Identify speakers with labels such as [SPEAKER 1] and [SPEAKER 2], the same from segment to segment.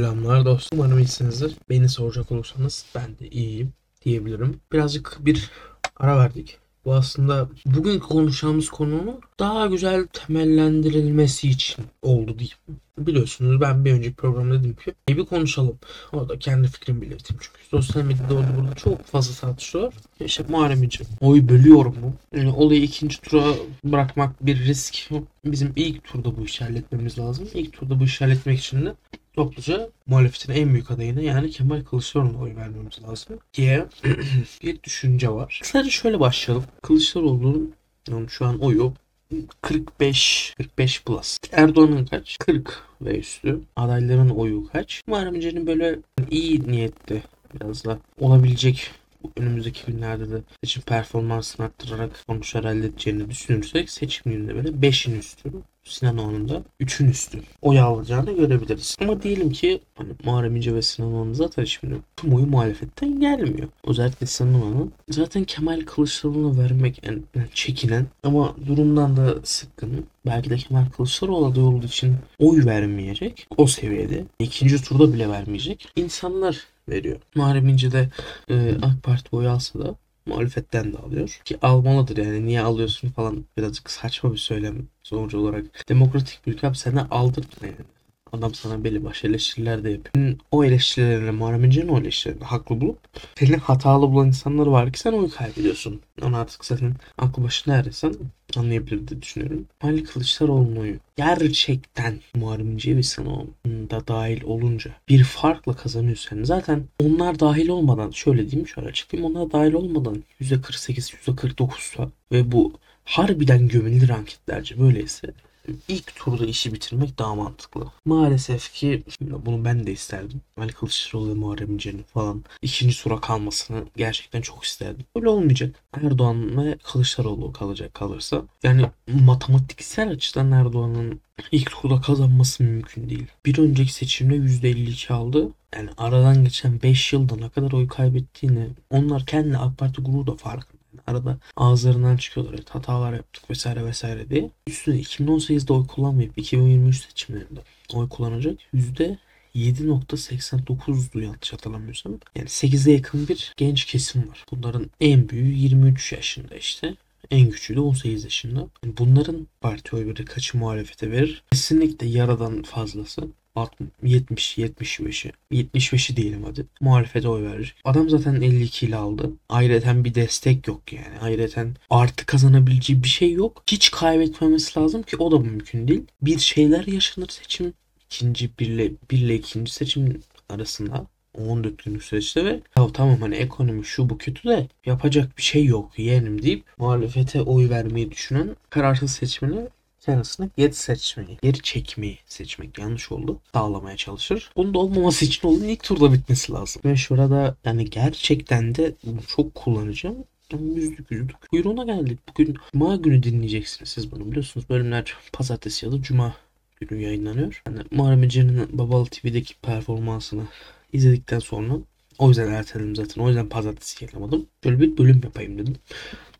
[SPEAKER 1] Selamlar dostum. Umarım iyisinizdir. Beni soracak olursanız ben de iyiyim diyebilirim. Birazcık bir ara verdik. Bu aslında bugün konuşacağımız konunun daha güzel temellendirilmesi için oldu diyeyim. Biliyorsunuz ben bir önceki programda dedim ki bir konuşalım. Orada kendi fikrimi belirttim çünkü sosyal medyada orada burada çok fazla tartışıyorlar. İşte Muharrem İnce oy bölüyor mu? Yani olayı ikinci tura bırakmak bir risk. Bizim ilk turda bu işi halletmemiz lazım. İlk turda bu işi halletmek için de topluca muhalefetin en büyük adayına yani Kemal Kılıçdaroğlu'na oy vermemiz lazım diye bir düşünce var. Sadece şöyle başlayalım. Kılıçdaroğlu'nun yani şu an oyu 45 45 plus. Erdoğan'ın kaç? 40 ve üstü. Adayların oyu kaç? Muharrem İnce'nin böyle iyi niyetli biraz da olabilecek önümüzdeki günlerde de seçim performansını arttırarak sonuçlar elde edeceğini düşünürsek seçim gününde böyle 5'in üstü Sinan Oğan'ın da 3'ün üstü oy alacağını görebiliriz. Ama diyelim ki hani Muharrem İnce ve Sinan Oğan zaten şimdi tüm oyu muhalefetten gelmiyor. Özellikle Sinan Oğan'ın zaten Kemal Kılıçdaroğlu'na vermek en çekinen ama durumdan da sıkkın. Belki de Kemal Kılıçdaroğlu aday olduğu için oy vermeyecek. O seviyede. ikinci turda bile vermeyecek. İnsanlar veriyor. Muharrem İnce de e, AK Parti oy alsa da muhalefetten de alıyor. Ki almalıdır yani niye alıyorsun falan birazcık saçma bir söylem sonuç olarak. Demokratik bir ülke abi senden aldırtma yani. Adam sana belli başlı eleştiriler de yapıyor. O eleştirilerine Muharrem İnce'nin o eleştirilerini haklı bulup seni hatalı bulan insanlar var ki sen oy kaybediyorsun. Onu artık zaten aklı başında neredeysen anlayabilir diye düşünüyorum. Ali Kılıçdaroğlu'nun oyu gerçekten Muharrem İnce ve Sanoğlu'nun da dahil olunca bir farkla kazanıyorsan zaten onlar dahil olmadan şöyle diyeyim şöyle açıklayayım onlar dahil olmadan %48 %49'sa ve bu harbiden güvenilir anketlerce böyleyse ilk turda işi bitirmek daha mantıklı. Maalesef ki bunu ben de isterdim. Ali Kılıçdaroğlu ve Muharrem İnce'nin falan ikinci tura kalmasını gerçekten çok isterdim. Öyle olmayacak. Erdoğan ve Kılıçdaroğlu kalacak kalırsa. Yani matematiksel açıdan Erdoğan'ın ilk turda kazanması mümkün değil. Bir önceki seçimde %52 aldı. Yani aradan geçen 5 yılda ne kadar oy kaybettiğini onlar kendi AK Parti grubu da farkında. Arada ağızlarından çıkıyorlar. Evet, hatalar yaptık vesaire vesaire diye. Üstüne 2018'de oy kullanmayıp 2023 seçimlerinde oy kullanacak yüzde 7.89'du yanlış hatırlamıyorsam. Yani 8'e yakın bir genç kesim var. Bunların en büyüğü 23 yaşında işte. En küçüğü de 18 yaşında. Bunların parti oy verir, kaçı muhalefete verir? Kesinlikle yaradan fazlası 70 75'i 75'i diyelim hadi muhalefete oy verir. Adam zaten 52 ile aldı. Ayrıca bir destek yok yani. Ayrıca artı kazanabileceği bir şey yok. Hiç kaybetmemesi lazım ki o da mümkün değil. Bir şeyler yaşanır seçim ikinci birle birle ikinci seçim arasında 14 günlük süreçte ve ya tamam hani ekonomi şu bu kötü de yapacak bir şey yok yeğenim deyip muhalefete oy vermeyi düşünen kararsız seçmeni kendisini geri seçmeyi, geri çekmeyi seçmek yanlış oldu. Sağlamaya çalışır. Bunun da olmaması için onun ilk turda bitmesi lazım. Ve şurada yani gerçekten de bunu çok kullanacağım. Yüzdük yüzdük. Kuyruğuna geldik. Bugün Cuma günü dinleyeceksiniz siz bunu biliyorsunuz. Bölümler pazartesi ya da Cuma günü yayınlanıyor. Yani Muharrem İnce'nin Babalı TV'deki performansını izledikten sonra o yüzden erteledim zaten. O yüzden pazartesi yayınlamadım. Şöyle bir bölüm yapayım dedim.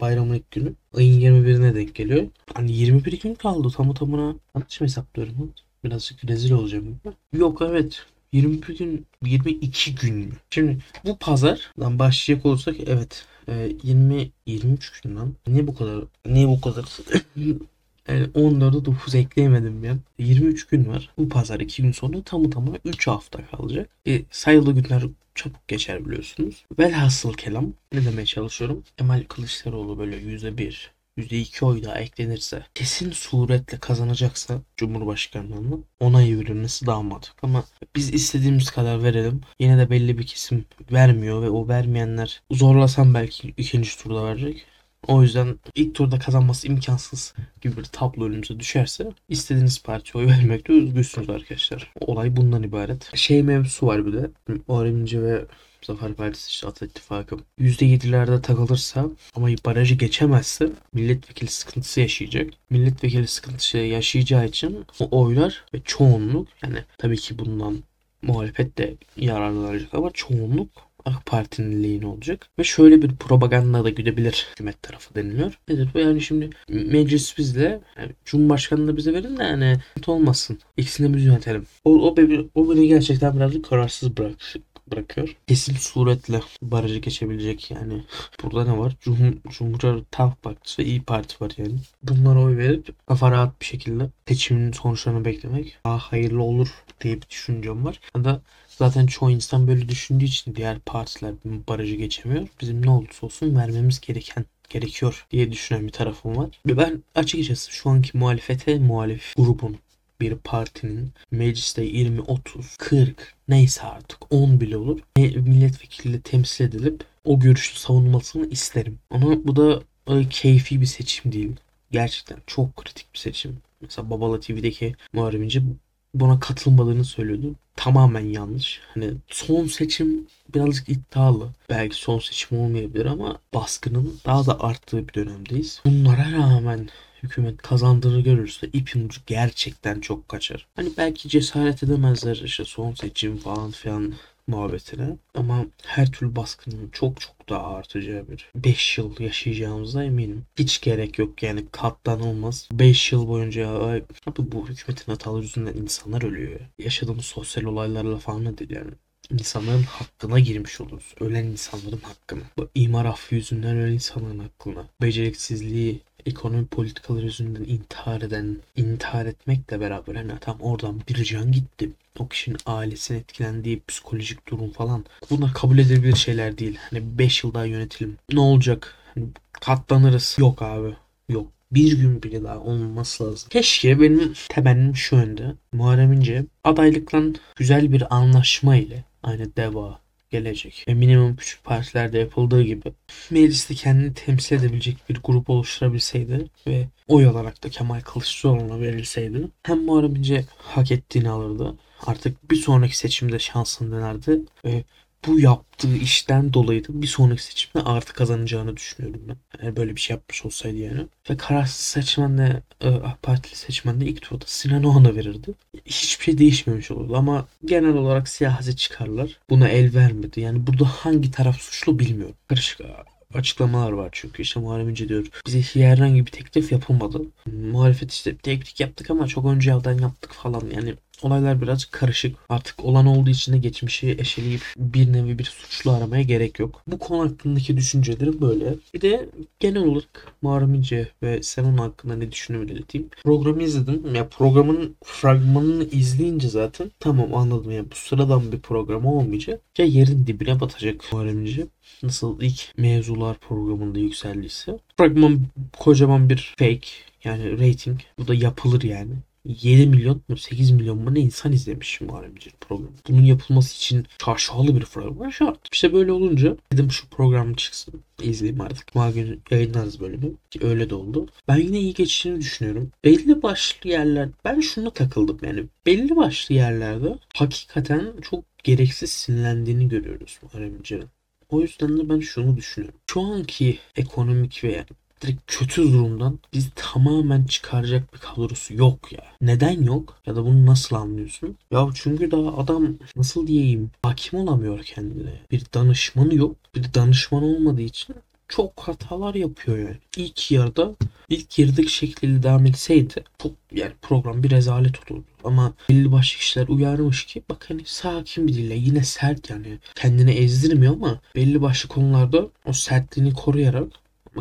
[SPEAKER 1] Bayramın ilk günü. Ayın 21'ine denk geliyor. Hani 21 gün kaldı tamı tamına. Yanlış mı hesaplıyorum? Birazcık rezil olacağım. Yok evet. 21 gün 22 gün mü? Şimdi bu pazardan başlayacak olursak evet 20 23 gün lan. Niye bu kadar? Niye bu kadar? Yani 14'e 9 ekleyemedim ya. 23 gün var. Bu pazar 2 gün sonra tamı tamına 3 hafta kalacak. E, sayılı günler çabuk geçer biliyorsunuz. Velhasıl kelam ne demeye çalışıyorum? Kemal Kılıçdaroğlu böyle %1, %2 oy daha eklenirse kesin suretle kazanacaksa Cumhurbaşkanlığını onay verilmesi daha mantıklı. Ama biz istediğimiz kadar verelim. Yine de belli bir kesim vermiyor ve o vermeyenler zorlasam belki ikinci turda verecek. O yüzden ilk turda kazanması imkansız gibi bir tablo önümüze düşerse istediğiniz partiye oy vermekte özgürsünüz arkadaşlar. Olay bundan ibaret. Şey mevzusu var bir de. İnce ve Zafer Partisi işte Ata İttifakı %7'lerde takılırsa ama barajı geçemezse milletvekili sıkıntısı yaşayacak. Milletvekili sıkıntısı yaşayacağı için o oylar ve çoğunluk yani tabii ki bundan muhalefet de yararlanacak ama çoğunluk AK Parti'nin olacak. Ve şöyle bir propaganda da güdebilir hükümet tarafı deniliyor. Nedir bu? Yani şimdi meclis bizle, yani Cumhurbaşkanı da bize verin de yani olmasın. İkisini biz yönetelim. O, o, beni, o beni gerçekten birazcık kararsız bırak, bırakıyor. Kesin suretle barajı geçebilecek yani. Burada ne var? Cumhur, Cumhuriyet Halk Partisi ve İyi Parti var yani. Bunlara oy verip kafa rahat bir şekilde seçimin sonuçlarını beklemek daha hayırlı olur diye bir düşüncem var. Ya da zaten çoğu insan böyle düşündüğü için diğer partiler barajı geçemiyor. Bizim ne olursa olsun vermemiz gereken gerekiyor diye düşünen bir tarafım var. Ve ben açıkçası şu anki muhalefete muhalif grubun bir partinin mecliste 20, 30, 40 neyse artık 10 bile olur milletvekiliyle temsil edilip o görüşü savunmasını isterim. Ama bu da öyle keyfi bir seçim değil. Gerçekten çok kritik bir seçim. Mesela Babala TV'deki Muharrem İnce buna katılmadığını söylüyordu. Tamamen yanlış. Hani son seçim birazcık iddialı. Belki son seçim olmayabilir ama baskının daha da arttığı bir dönemdeyiz. Bunlara rağmen hükümet kazandığını görürse ipin ucu gerçekten çok kaçar. Hani belki cesaret edemezler işte son seçim falan filan muhabbetine. Ama her türlü baskının çok çok daha artacağı bir 5 yıl yaşayacağımıza eminim. Hiç gerek yok yani kattan olmaz. 5 yıl boyunca abi bu hükümetin hataları yüzünden insanlar ölüyor. Yaşadığımız sosyal olaylarla falan ne yani insanların hakkına girmiş oluruz. Ölen insanların hakkına. Bu imar affı yüzünden ölen insanların hakkına. Beceriksizliği, ekonomi politikaları yüzünden intihar eden, intihar etmekle beraber hani tam oradan bir can gitti. O kişinin ailesinin etkilendiği psikolojik durum falan. Bunlar kabul edilebilir şeyler değil. Hani 5 yıl daha yönetelim. Ne olacak? Hani katlanırız. Yok abi. Yok bir gün bile daha olmaması lazım. Keşke benim temennim şu yönde. Muharrem İnce adaylıkla güzel bir anlaşma ile aynı DEVA gelecek. Ve minimum küçük partilerde yapıldığı gibi mecliste kendini temsil edebilecek bir grup oluşturabilseydi ve oy olarak da Kemal Kılıçdaroğlu'na verilseydi hem Muharrem İnce hak ettiğini alırdı. Artık bir sonraki seçimde şansını denerdi ve bu yaptığı işten dolayı da bir sonraki seçimde artı kazanacağını düşünüyorum ben. Yani böyle bir şey yapmış olsaydı yani. Ve kararsız seçmen de e, AK Partili seçmen de ilk turda Sinan Oğan'a verirdi. Hiçbir şey değişmemiş olurdu ama genel olarak siyasi çıkarlar buna el vermedi. Yani burada hangi taraf suçlu bilmiyorum. Karışık açıklamalar var çünkü işte Muharrem İnce diyor bize herhangi bir teklif yapılmadı. Muhalefet işte teklif yaptık ama çok önce yaptık falan yani olaylar biraz karışık. Artık olan olduğu için de geçmişi eşeleyip bir nevi bir suçlu aramaya gerek yok. Bu konu hakkındaki düşüncelerim böyle. Bir de genel olarak Muharrem İnce ve Senon hakkında ne düşündüğümü belirteyim. Programı izledim. Ya programın fragmanını izleyince zaten tamam anladım. Yani bu sıradan bir program olmayacak. Ya yerin dibine batacak Muharrem İnce. Nasıl ilk mevzular programında yükseldiyse. Fragman kocaman bir fake yani rating. Bu da yapılır yani. 7 milyon mu 8 milyon mu ne insan izlemiş Muharrem İnce programı. Bunun yapılması için şaşalı bir program şart. İşte böyle olunca dedim şu program çıksın. izleyeyim artık. Cuma günü yayınlarız bölümü. Ki öyle de oldu. Ben yine iyi geçtiğini düşünüyorum. Belli başlı yerler ben şuna takıldım yani. Belli başlı yerlerde hakikaten çok gereksiz sinirlendiğini görüyoruz Muharrem. O yüzden de ben şunu düşünüyorum. Şu anki ekonomik ve yani direkt kötü durumdan bizi tamamen çıkaracak bir kadrosu yok ya. Neden yok? Ya da bunu nasıl anlıyorsun? Ya çünkü daha adam nasıl diyeyim hakim olamıyor kendine. Bir danışmanı yok. Bir danışman olmadığı için çok hatalar yapıyor yani. İlk yarıda ilk yarıdaki şekliyle devam etseydi çok yani program bir rezalet olurdu. Ama belli başlı kişiler uyarmış ki bak hani sakin bir dille yine sert yani kendini ezdirmiyor ama belli başlı konularda o sertliğini koruyarak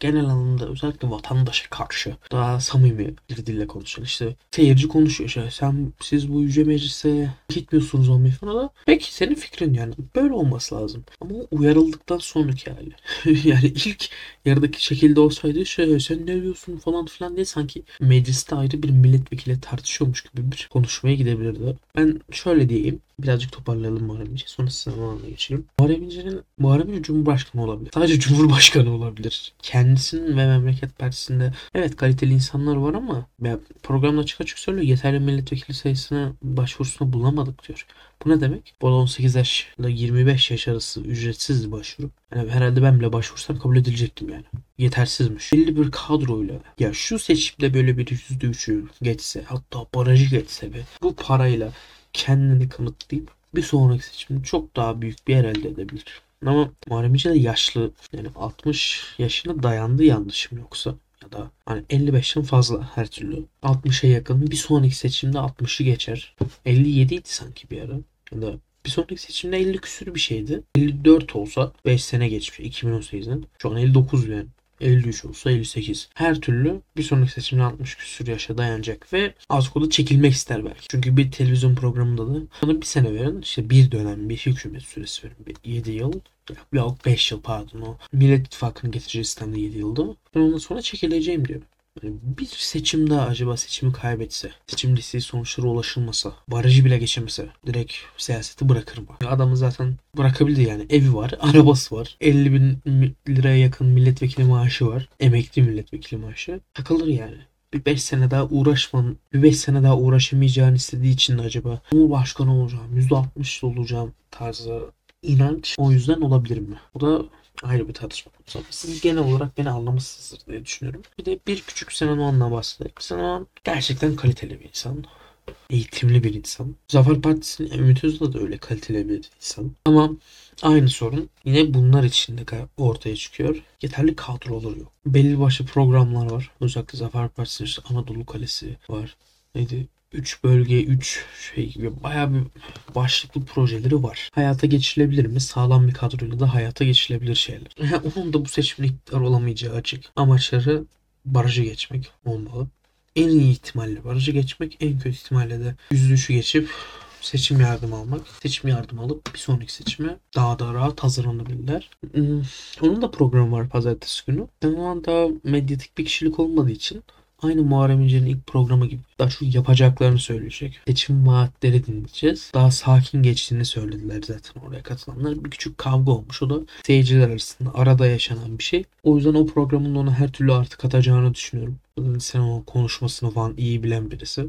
[SPEAKER 1] genel anlamda özellikle vatandaşa karşı daha samimi bir dille konuşan işte seyirci konuşuyor işte sen siz bu yüce meclise gitmiyorsunuz olmayı falan. Da peki senin fikrin yani böyle olması lazım. Ama uyarıldıktan sonraki hali. Yani ilk yarıdaki şekilde olsaydı şey sen ne diyorsun? falan filan diye sanki mecliste ayrı bir milletvekili tartışıyormuş gibi bir konuşmaya gidebilirdi. Ben şöyle diyeyim birazcık toparlayalım Muharrem İnce. Sonra sınavına geçelim. Muharrem İnce'nin Muharrem İnce Cumhurbaşkanı olabilir. Sadece Cumhurbaşkanı olabilir. Kendisinin ve Memleket Partisi'nde evet kaliteli insanlar var ama programda açık açık söylüyor yeterli milletvekili sayısına başvurusunu bulamadık diyor. Bu ne demek? Bu 18 yaş ile 25 yaş arası ücretsiz başvuru. Yani herhalde ben bile başvursam kabul edilecektim yani. Yetersizmiş. Belli bir kadroyla ya şu seçimde böyle bir %3'ü geçse hatta barajı geçse be bu parayla kendini kanıtlayıp bir sonraki seçimde çok daha büyük bir yer elde edebilir. Ama Muharrem İnce de yaşlı. Yani 60 yaşına dayandı yanlışım yoksa. Ya da hani 55'ten fazla her türlü. 60'a yakın. Bir sonraki seçimde 60'ı geçer. 57 idi sanki bir ara. Ya da bir sonraki seçimde 50 küsür bir şeydi. 54 olsa 5 sene geçmiş 2018'den. Şu an 59 yani. 53 olsa 58. Her türlü bir sonraki seçimde 60 küsür yaşa dayanacak ve az kodu çekilmek ister belki. Çünkü bir televizyon programında da bana bir sene verin işte bir dönem bir hükümet süresi verin. Bir 7 yıl yok 5 yıl pardon o. Millet İttifakı'nın getireceği sistemde 7 yılda. Ben ondan sonra çekileceğim diyorum. Bir seçim daha acaba seçimi kaybetse, seçim listesi sonuçları ulaşılmasa, barajı bile geçemese direkt siyaseti bırakırım. Adamı zaten bırakabildi yani. Evi var, arabası var, 50 bin liraya yakın milletvekili maaşı var. Emekli milletvekili maaşı. Takılır yani bir 5 sene daha uğraşman, bir 5 sene daha uğraşamayacağını istediği için de acaba Cumhurbaşkanı olacağım, %60 olacağım tarzı inanç o yüzden olabilir mi? Bu da ayrı bir tartışma konusu. Siz genel olarak beni anlamışsınızdır diye düşünüyorum. Bir de bir küçük Sinan Oğan'la bahsedelim. Sinan Oğan gerçekten kaliteli bir insan. Eğitimli bir insan. Zafer Partisi'nin Ümit Özdağ da öyle kaliteli bir insan. Ama aynı sorun yine bunlar içinde ortaya çıkıyor. Yeterli kadrolar yok. Belli başlı programlar var. Özellikle Zafer Partisi'nin işte Anadolu Kalesi var. Neydi? 3 bölge, 3 şey gibi bayağı bir başlıklı projeleri var. Hayata geçilebilir mi? Sağlam bir kadroyla da hayata geçilebilir şeyler. Onun da bu seçimde iktidar olamayacağı açık. Amaçları barajı geçmek olmalı. En iyi ihtimalle barajı geçmek, en kötü ihtimalle de yüzüşü geçip seçim yardım almak. Seçim yardım alıp bir sonraki seçime daha da rahat hazırlanabilirler. Hmm, onun da programı var pazartesi günü. Ben o anda medyatik bir kişilik olmadığı için Aynı Muharrem İnce'nin ilk programı gibi daha çok yapacaklarını söyleyecek. Seçim vaatleri dinleyeceğiz. Daha sakin geçtiğini söylediler zaten oraya katılanlar. Bir küçük kavga olmuş. O da seyirciler arasında arada yaşanan bir şey. O yüzden o programın ona her türlü artık atacağını düşünüyorum. Sen o konuşmasını falan iyi bilen birisi.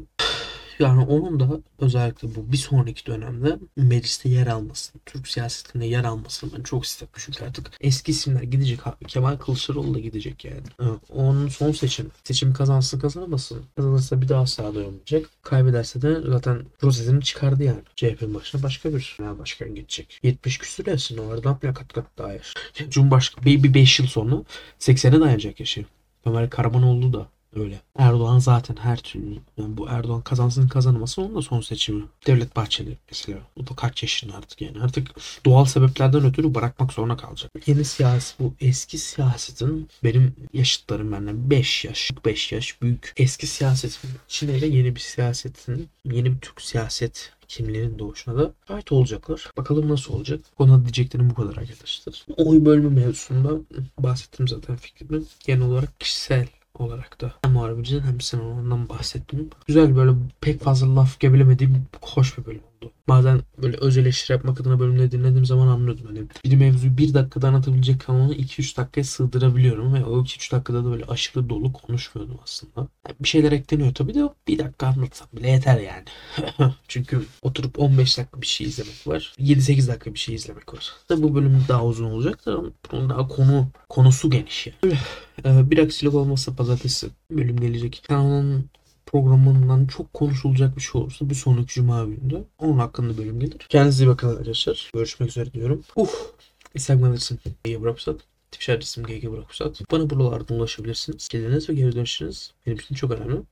[SPEAKER 1] Yani onun da özellikle bu bir sonraki dönemde mecliste yer almasını, Türk siyasetinde yer almasını ben çok isterim. Çünkü artık eski isimler gidecek. Kemal Kılıçdaroğlu da gidecek yani. Onun son seçim. Seçim kazansın kazanamasın. Kazanırsa bir daha sağda olmayacak. Kaybederse de zaten rozetini çıkardı yani. CHP'nin başına başka bir genel başkan geçecek. 70 küsür yaşın o aradan bile kat daha yaş. Cumhurbaşkanı bir 5 yıl sonra 80'e dayanacak yaşı. Ömer Karamanoğlu da Öyle. Erdoğan zaten her türlü. Yani bu Erdoğan kazansın kazanmasın onun da son seçimi. Devlet Bahçeli mesela. O da kaç yaşında artık yani. Artık doğal sebeplerden ötürü bırakmak zorunda kalacak. Yeni siyasi bu eski siyasetin benim yaşıtlarım benden 5 yaş, 5 yaş büyük. Eski siyasetin içinde yeni bir siyasetin, yeni bir Türk siyaset kimlerin doğuşuna da ait olacaklar. Bakalım nasıl olacak. Ona diyeceklerim bu kadar arkadaşlar. Oy bölme mevzusunda bahsettim zaten fikrimi. Genel olarak kişisel olarak da hem Muharrem hem sen ondan bahsettim. Güzel böyle pek fazla laf gebelemediğim hoş bir bölüm oldu. Bazen böyle öz eleştiri yapmak adına bölümleri dinlediğim zaman anlıyordum. Hani bir mevzuyu bir dakikada anlatabilecek kanalını 2-3 dakikaya sığdırabiliyorum ve o 2-3 dakikada da böyle aşırı dolu konuşmuyordum aslında. Yani bir şeyler ekleniyor tabii de bir dakika anlatsam bile yeter yani. Çünkü oturup 15 dakika bir şey izlemek var. 7-8 dakika bir şey izlemek var. Tabii bu bölüm daha uzun olacak da bunun daha konu konusu geniş yani. Ee, bir aksilik olmazsa pazartesi bölüm gelecek. Kanalın programından çok konuşulacak bir şey olursa bir sonraki cuma gününde onun hakkında bölüm gelir. Kendinize iyi bakın arkadaşlar. Görüşmek üzere diyorum. Uh, Instagram adresim GG Bıraksat. Twitch adresim GG Bıraksat. Bana buralardan ulaşabilirsiniz. Geliniz ve geri dönüşünüz benim için çok önemli.